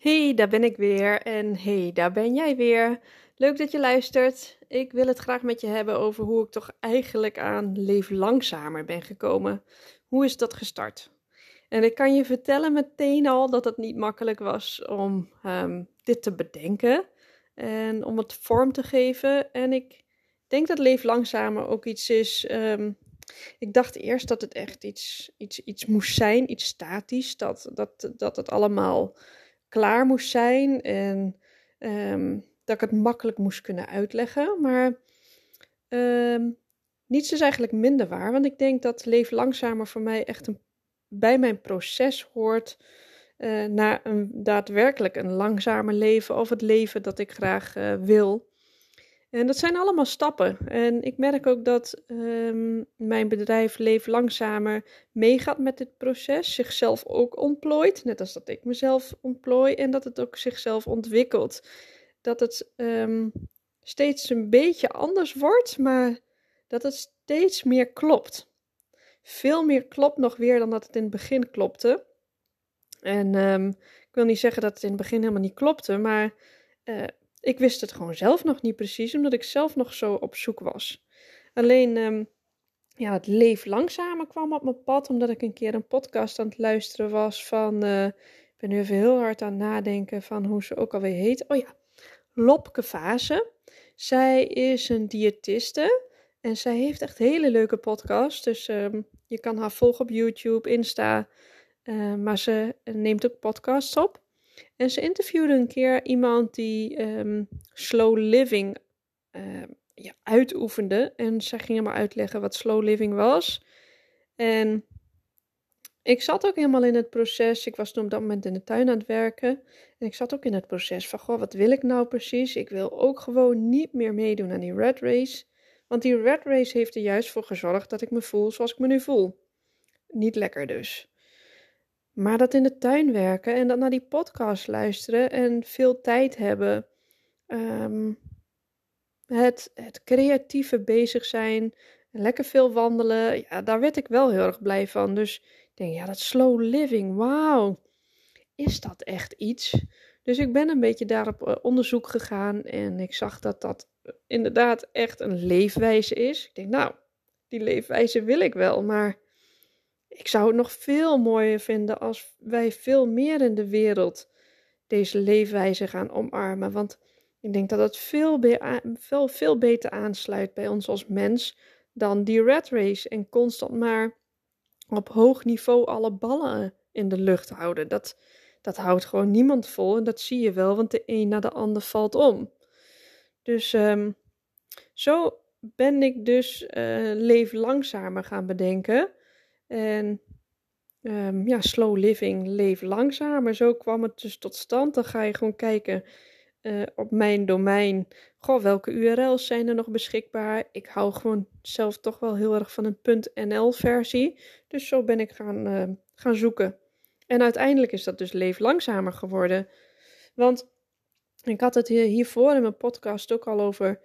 Hey, daar ben ik weer en hey, daar ben jij weer. Leuk dat je luistert. Ik wil het graag met je hebben over hoe ik toch eigenlijk aan leef langzamer ben gekomen. Hoe is dat gestart? En ik kan je vertellen meteen al dat het niet makkelijk was om um, dit te bedenken en om het vorm te geven. En ik denk dat leef langzamer ook iets is. Um, ik dacht eerst dat het echt iets, iets, iets moest zijn, iets statisch, dat, dat, dat het allemaal klaar moest zijn en um, dat ik het makkelijk moest kunnen uitleggen. Maar um, niets is eigenlijk minder waar, want ik denk dat Leef Langzamer voor mij echt een, bij mijn proces hoort uh, naar een daadwerkelijk een langzamer leven of het leven dat ik graag uh, wil. En dat zijn allemaal stappen. En ik merk ook dat um, mijn bedrijf Leef Langzamer meegaat met dit proces, zichzelf ook ontplooit, net als dat ik mezelf ontplooi, en dat het ook zichzelf ontwikkelt. Dat het um, steeds een beetje anders wordt, maar dat het steeds meer klopt. Veel meer klopt nog weer dan dat het in het begin klopte. En um, ik wil niet zeggen dat het in het begin helemaal niet klopte, maar uh, ik wist het gewoon zelf nog niet precies, omdat ik zelf nog zo op zoek was. Alleen, um, ja, het leef langzamer kwam op mijn pad, omdat ik een keer een podcast aan het luisteren was van, uh, ik ben nu even heel hard aan het nadenken van hoe ze ook alweer heet. Oh ja, Lopke Fase. Zij is een diëtiste en zij heeft echt hele leuke podcasts. Dus um, je kan haar volgen op YouTube, Insta, uh, maar ze neemt ook podcasts op. En ze interviewde een keer iemand die um, slow living uh, ja, uitoefende. En zij ging maar uitleggen wat slow living was. En ik zat ook helemaal in het proces. Ik was toen op dat moment in de tuin aan het werken. En ik zat ook in het proces van, goh, wat wil ik nou precies? Ik wil ook gewoon niet meer meedoen aan die red race. Want die red race heeft er juist voor gezorgd dat ik me voel zoals ik me nu voel. Niet lekker dus. Maar dat in de tuin werken en dan naar die podcast luisteren en veel tijd hebben. Um, het, het creatieve bezig zijn, lekker veel wandelen. Ja, daar werd ik wel heel erg blij van. Dus ik denk, ja, dat slow living, wauw. Is dat echt iets? Dus ik ben een beetje daarop eh, onderzoek gegaan en ik zag dat dat inderdaad echt een leefwijze is. Ik denk, nou, die leefwijze wil ik wel, maar ik zou het nog veel mooier vinden als wij veel meer in de wereld deze leefwijze gaan omarmen. Want ik denk dat het veel, veel, veel beter aansluit bij ons als mens dan die rat race en constant maar op hoog niveau alle ballen in de lucht houden. Dat, dat houdt gewoon niemand vol en dat zie je wel, want de een na de ander valt om. Dus um, zo ben ik dus uh, leef langzamer gaan bedenken. En um, ja, slow living, leef langzamer. Zo kwam het dus tot stand. Dan ga je gewoon kijken uh, op mijn domein. Goh, welke URL's zijn er nog beschikbaar? Ik hou gewoon zelf toch wel heel erg van een .nl versie. Dus zo ben ik gaan, uh, gaan zoeken. En uiteindelijk is dat dus leef langzamer geworden. Want ik had het hiervoor in mijn podcast ook al over.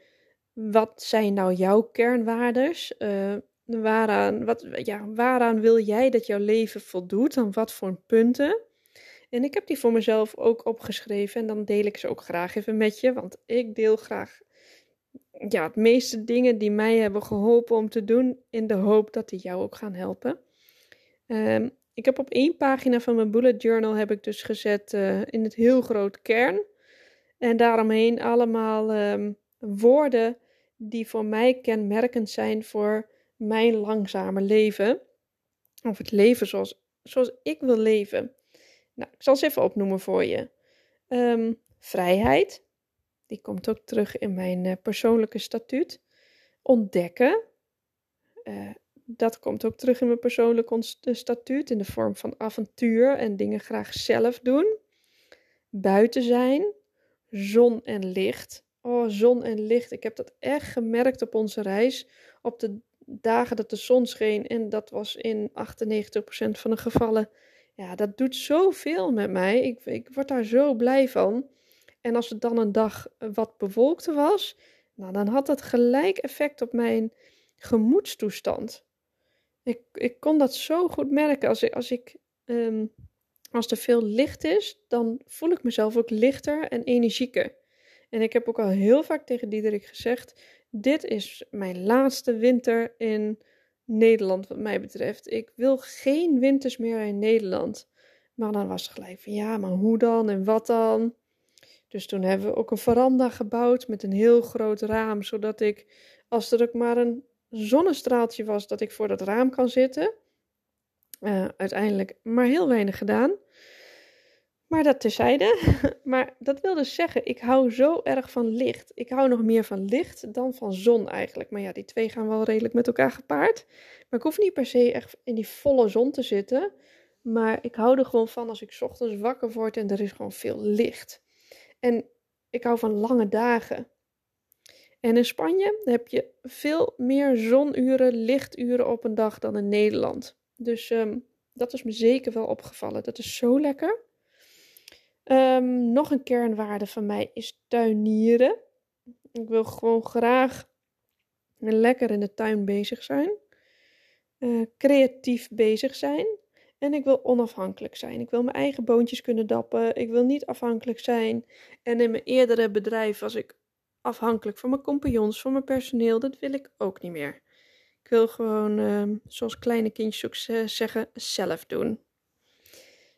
Wat zijn nou jouw kernwaardes? Uh, Waaraan, wat, ja, waaraan wil jij dat jouw leven voldoet? Aan wat voor punten? En ik heb die voor mezelf ook opgeschreven en dan deel ik ze ook graag even met je, want ik deel graag ja, het meeste dingen die mij hebben geholpen om te doen, in de hoop dat die jou ook gaan helpen. Um, ik heb op één pagina van mijn bullet journal heb ik dus gezet uh, in het heel groot kern. En daaromheen allemaal um, woorden die voor mij kenmerkend zijn voor mijn langzame leven. Of het leven zoals, zoals ik wil leven. Nou, ik zal ze even opnoemen voor je. Um, vrijheid. Die komt ook terug in mijn uh, persoonlijke statuut. Ontdekken. Uh, dat komt ook terug in mijn persoonlijke statuut in de vorm van avontuur en dingen graag zelf doen. buiten zijn, zon en licht. Oh, zon en licht. Ik heb dat echt gemerkt op onze reis. Op de dagen dat de zon scheen. En dat was in 98% van de gevallen. Ja, dat doet zoveel met mij. Ik, ik word daar zo blij van. En als het dan een dag wat bewolkter was, nou, dan had dat gelijk effect op mijn gemoedstoestand. Ik, ik kon dat zo goed merken. Als ik, als, ik, um, als er veel licht is, dan voel ik mezelf ook lichter en energieker. En ik heb ook al heel vaak tegen Diederik gezegd: dit is mijn laatste winter in Nederland, wat mij betreft. Ik wil geen winters meer in Nederland. Maar dan was het gelijk van ja, maar hoe dan en wat dan? Dus toen hebben we ook een veranda gebouwd met een heel groot raam, zodat ik, als er ook maar een zonnestraaltje was, dat ik voor dat raam kan zitten. Uh, uiteindelijk maar heel weinig gedaan. Maar dat terzijde. Maar dat wil dus zeggen, ik hou zo erg van licht. Ik hou nog meer van licht dan van zon eigenlijk. Maar ja, die twee gaan wel redelijk met elkaar gepaard. Maar ik hoef niet per se echt in die volle zon te zitten. Maar ik hou er gewoon van als ik ochtends wakker word en er is gewoon veel licht. En ik hou van lange dagen. En in Spanje heb je veel meer zonuren, lichturen op een dag dan in Nederland. Dus um, dat is me zeker wel opgevallen. Dat is zo lekker. Um, nog een kernwaarde van mij is tuinieren. Ik wil gewoon graag lekker in de tuin bezig zijn. Uh, creatief bezig zijn. En ik wil onafhankelijk zijn. Ik wil mijn eigen boontjes kunnen dappen. Ik wil niet afhankelijk zijn. En in mijn eerdere bedrijf was ik afhankelijk van mijn compagnons, van mijn personeel. Dat wil ik ook niet meer. Ik wil gewoon, uh, zoals kleine kindjes ook zeggen, zelf doen.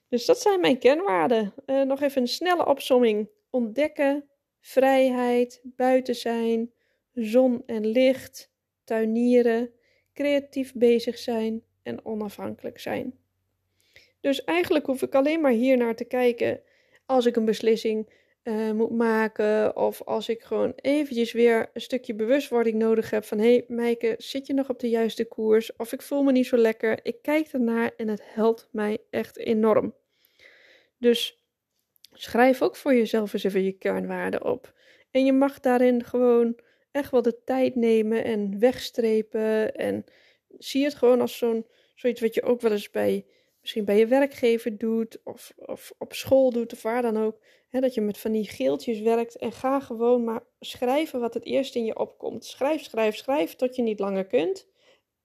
Dus dat zijn mijn kenwaarden. Uh, nog even een snelle opsomming. Ontdekken, vrijheid, buiten zijn, zon en licht, tuinieren, creatief bezig zijn en onafhankelijk zijn. Dus eigenlijk hoef ik alleen maar hier naar te kijken als ik een beslissing uh, moet maken. Of als ik gewoon eventjes weer een stukje bewustwording nodig heb van... hé hey, Meike, zit je nog op de juiste koers? Of ik voel me niet zo lekker. Ik kijk ernaar en het helpt mij echt enorm. Dus schrijf ook voor jezelf eens even je kernwaarden op. En je mag daarin gewoon echt wel de tijd nemen en wegstrepen. En zie het gewoon als zo'n zoiets wat je ook wel eens bij misschien bij je werkgever doet of, of op school doet of waar dan ook. Dat je met van die geeltjes werkt en ga gewoon maar schrijven wat het eerst in je opkomt. Schrijf, schrijf, schrijf tot je niet langer kunt.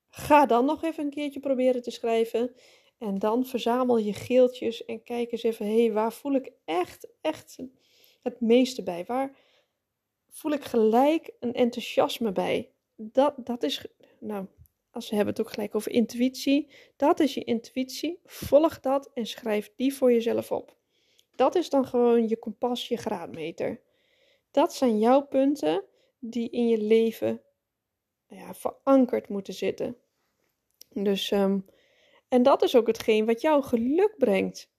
Ga dan nog even een keertje proberen te schrijven. En dan verzamel je geeltjes en kijk eens even, hé, hey, waar voel ik echt, echt het meeste bij? Waar voel ik gelijk een enthousiasme bij? Dat, dat is, nou, als we hebben het ook gelijk over intuïtie. Dat is je intuïtie. Volg dat en schrijf die voor jezelf op. Dat is dan gewoon je kompas, je graadmeter. Dat zijn jouw punten die in je leven ja, verankerd moeten zitten. Dus, um, en dat is ook hetgeen wat jou geluk brengt.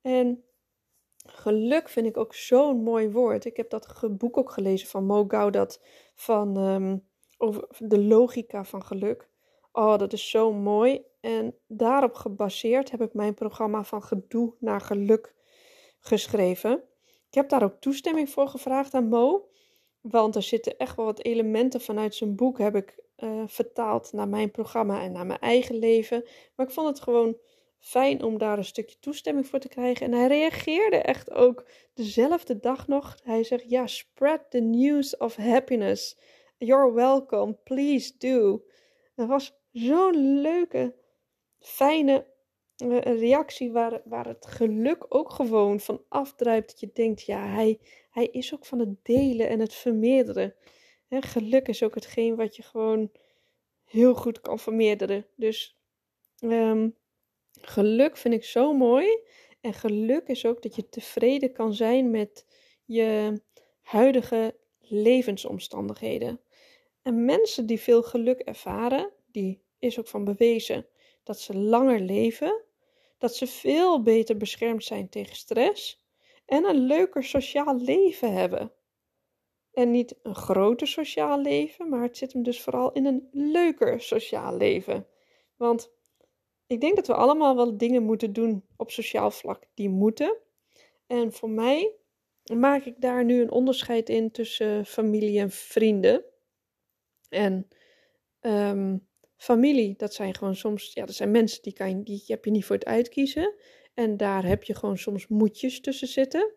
En geluk vind ik ook zo'n mooi woord. Ik heb dat boek ook gelezen van Mo Gaudat van um, over de logica van geluk. Oh, dat is zo mooi. En daarop gebaseerd heb ik mijn programma van gedoe naar geluk geschreven. Ik heb daar ook toestemming voor gevraagd aan Mo. Want er zitten echt wel wat elementen vanuit zijn boek heb ik uh, vertaald naar mijn programma en naar mijn eigen leven. Maar ik vond het gewoon fijn om daar een stukje toestemming voor te krijgen. En hij reageerde echt ook dezelfde dag nog. Hij zegt: Ja, spread the news of happiness. You're welcome. Please do. Dat was zo'n leuke, fijne uh, reactie waar, waar het geluk ook gewoon van afdruipt. Dat je denkt, ja, hij, hij is ook van het delen en het vermeerderen. Hè, geluk is ook hetgeen wat je gewoon heel goed kan vermeerderen. Dus um, geluk vind ik zo mooi. En geluk is ook dat je tevreden kan zijn met je huidige levensomstandigheden. En mensen die veel geluk ervaren, die is ook van bewezen dat ze langer leven, dat ze veel beter beschermd zijn tegen stress en een leuker sociaal leven hebben. En niet een groter sociaal leven, maar het zit hem dus vooral in een leuker sociaal leven. Want ik denk dat we allemaal wel dingen moeten doen op sociaal vlak die moeten. En voor mij maak ik daar nu een onderscheid in tussen familie en vrienden. En um, familie, dat zijn gewoon soms, ja, dat zijn mensen die, kan je, die heb je niet voor het uitkiezen. En daar heb je gewoon soms moedjes tussen zitten.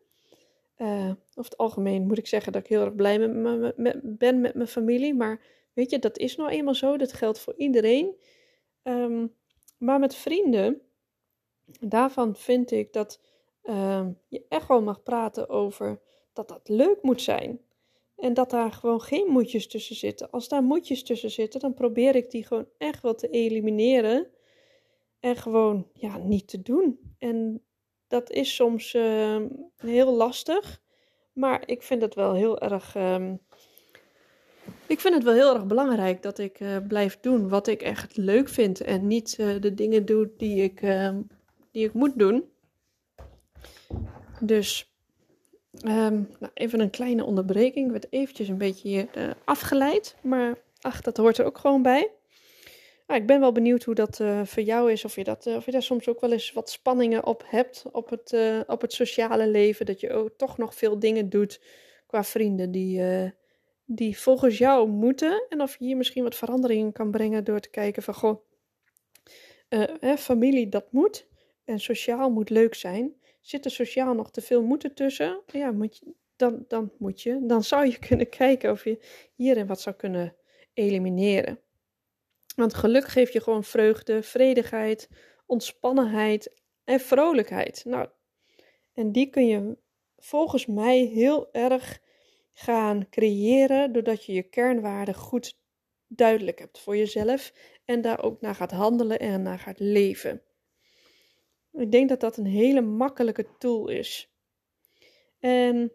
Uh, over het algemeen moet ik zeggen dat ik heel erg blij met met, ben met mijn familie. Maar weet je, dat is nou eenmaal zo. Dat geldt voor iedereen. Um, maar met vrienden, daarvan vind ik dat um, je echt wel mag praten over dat dat leuk moet zijn. En dat daar gewoon geen moedjes tussen zitten. Als daar moedjes tussen zitten, dan probeer ik die gewoon echt wel te elimineren. En gewoon ja, niet te doen. En dat is soms uh, heel lastig. Maar ik vind het wel heel erg. Um, ik vind het wel heel erg belangrijk dat ik uh, blijf doen wat ik echt leuk vind. En niet uh, de dingen doe die ik, uh, die ik moet doen. Dus Um, nou, even een kleine onderbreking. Ik werd eventjes een beetje hier, uh, afgeleid. Maar ach, dat hoort er ook gewoon bij. Nou, ik ben wel benieuwd hoe dat uh, voor jou is. Of je, dat, uh, of je daar soms ook wel eens wat spanningen op hebt op het, op het sociale leven. Dat je ook toch nog veel dingen doet qua vrienden die, die volgens jou moeten. En of je hier misschien wat veranderingen kan brengen door te kijken van... Goh, hè, familie dat moet. En sociaal moet leuk zijn. Zit er sociaal nog te veel moeten tussen? Ja, moet je, dan, dan moet je. Dan zou je kunnen kijken of je hierin wat zou kunnen elimineren. Want geluk geeft je gewoon vreugde, vredigheid, ontspannenheid en vrolijkheid. Nou, en die kun je volgens mij heel erg gaan creëren doordat je je kernwaarden goed duidelijk hebt voor jezelf en daar ook naar gaat handelen en naar gaat leven. Ik denk dat dat een hele makkelijke tool is. En,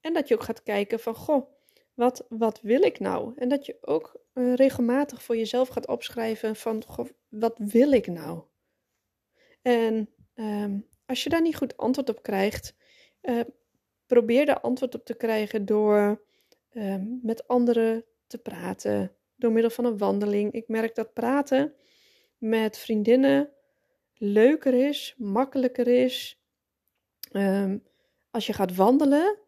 en dat je ook gaat kijken van, goh, wat, wat wil ik nou? En dat je ook uh, regelmatig voor jezelf gaat opschrijven van, goh, wat wil ik nou? En um, als je daar niet goed antwoord op krijgt, uh, probeer daar antwoord op te krijgen door uh, met anderen te praten, door middel van een wandeling. Ik merk dat praten met vriendinnen leuker is, makkelijker is. Um, als je gaat wandelen,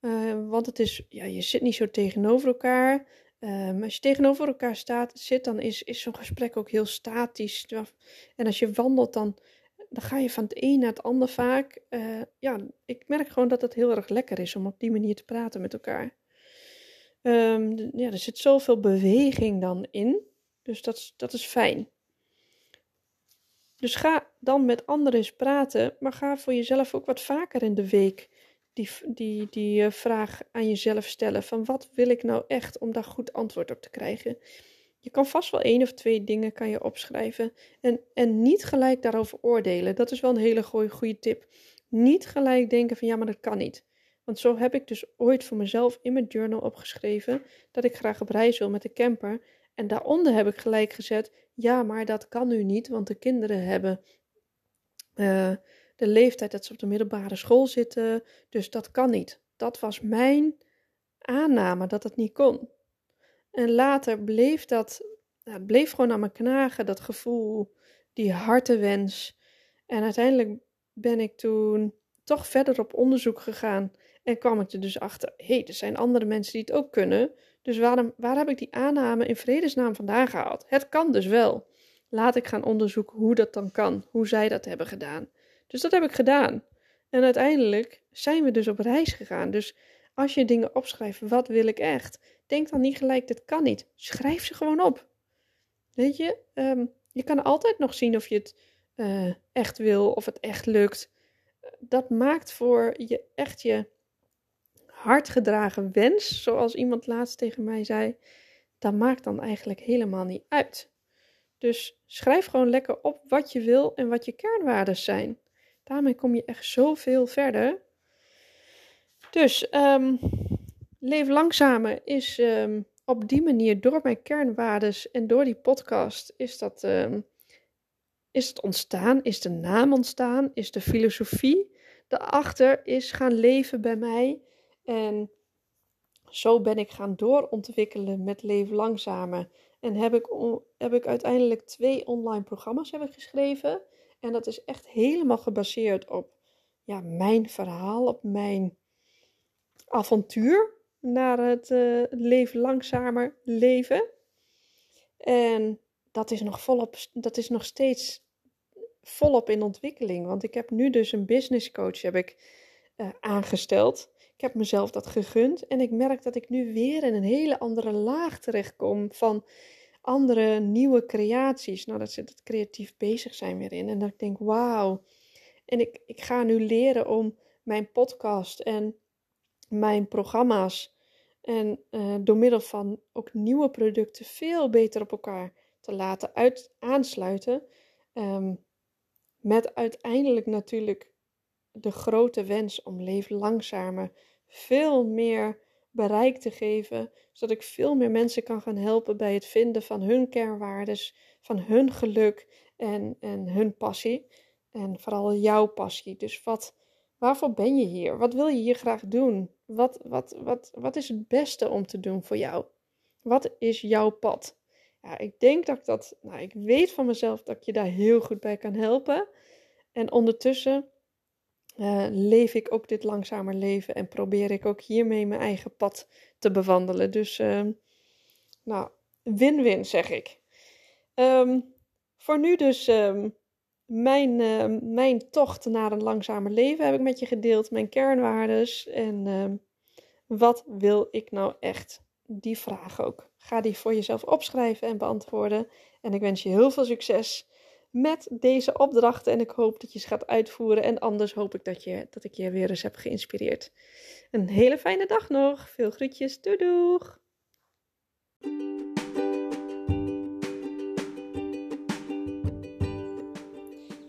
uh, want het is, ja, je zit niet zo tegenover elkaar. Um, als je tegenover elkaar staat, zit, dan is, is zo'n gesprek ook heel statisch. En als je wandelt, dan, dan ga je van het een naar het ander vaak. Uh, ja, ik merk gewoon dat het heel erg lekker is om op die manier te praten met elkaar. Ja, er zit zoveel beweging dan in. Dus dat, dat is fijn. Dus ga dan met anderen eens praten, maar ga voor jezelf ook wat vaker in de week die, die, die uh, vraag aan jezelf stellen: van wat wil ik nou echt om daar goed antwoord op te krijgen? Je kan vast wel één of twee dingen kan je opschrijven en, en niet gelijk daarover oordelen. Dat is wel een hele goede, goede tip. Niet gelijk denken van ja, maar dat kan niet. Want zo heb ik dus ooit voor mezelf in mijn journal opgeschreven dat ik graag op reis wil met de camper. En daaronder heb ik gelijk gezet: ja, maar dat kan nu niet, want de kinderen hebben uh, de leeftijd dat ze op de middelbare school zitten, dus dat kan niet. Dat was mijn aanname dat het niet kon. En later bleef dat, bleef gewoon aan me knagen, dat gevoel, die hartewens. En uiteindelijk ben ik toen toch verder op onderzoek gegaan en kwam ik er dus achter, hé, hey, er zijn andere mensen die het ook kunnen. Dus waarom, waar heb ik die aanname in vredesnaam vandaan gehaald? Het kan dus wel. Laat ik gaan onderzoeken hoe dat dan kan, hoe zij dat hebben gedaan. Dus dat heb ik gedaan. En uiteindelijk zijn we dus op reis gegaan. Dus als je dingen opschrijft, wat wil ik echt? Denk dan niet gelijk, dit kan niet. Schrijf ze gewoon op. Weet je, um, je kan altijd nog zien of je het uh, echt wil, of het echt lukt. Dat maakt voor je echt je hardgedragen wens, zoals iemand laatst tegen mij zei, dat maakt dan eigenlijk helemaal niet uit. Dus schrijf gewoon lekker op wat je wil en wat je kernwaarden zijn. Daarmee kom je echt zoveel verder. Dus um, leef langzamer is um, op die manier door mijn kernwaardes en door die podcast is dat um, is het ontstaan, is de naam ontstaan, is de filosofie daarachter is gaan leven bij mij en zo ben ik gaan doorontwikkelen met Leven Langzamer. En heb ik, heb ik uiteindelijk twee online programma's hebben geschreven. En dat is echt helemaal gebaseerd op ja, mijn verhaal, op mijn avontuur naar het uh, leven langzamer leven. En dat is nog volop, dat is nog steeds volop in ontwikkeling. Want ik heb nu dus een business coach heb ik, uh, aangesteld. Ik heb mezelf dat gegund. En ik merk dat ik nu weer in een hele andere laag terechtkom van andere nieuwe creaties. Nou, dat zit het creatief bezig zijn weer in. En dat ik denk, wauw. En ik, ik ga nu leren om mijn podcast en mijn programma's en uh, door middel van ook nieuwe producten veel beter op elkaar te laten uit, aansluiten. Um, met uiteindelijk natuurlijk de grote wens om leven langzamer veel meer bereik te geven, zodat ik veel meer mensen kan gaan helpen bij het vinden van hun kernwaardes, van hun geluk en, en hun passie. En vooral jouw passie. Dus wat, waarvoor ben je hier? Wat wil je hier graag doen? Wat, wat, wat, wat is het beste om te doen voor jou? Wat is jouw pad? Ja, ik denk dat ik dat, nou, ik weet van mezelf dat ik je daar heel goed bij kan helpen. En ondertussen uh, leef ik ook dit langzamer leven en probeer ik ook hiermee mijn eigen pad te bewandelen. Dus, uh, nou, win-win zeg ik. Um, voor nu dus um, mijn, mijn tocht naar een langzamer leven heb ik met je gedeeld. Mijn kernwaardes en wat wil ik nou echt? Die vraag ook. Ga die voor jezelf opschrijven en beantwoorden. En ik wens je heel veel succes met deze opdrachten. En ik hoop dat je ze gaat uitvoeren. En anders hoop ik dat, je, dat ik je weer eens heb geïnspireerd. Een hele fijne dag nog. Veel groetjes. Doei doeg!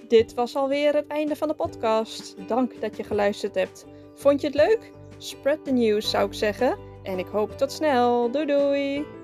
Dit was alweer het einde van de podcast. Dank dat je geluisterd hebt. Vond je het leuk? Spread the news zou ik zeggen. En ik hoop tot snel. Doei doei!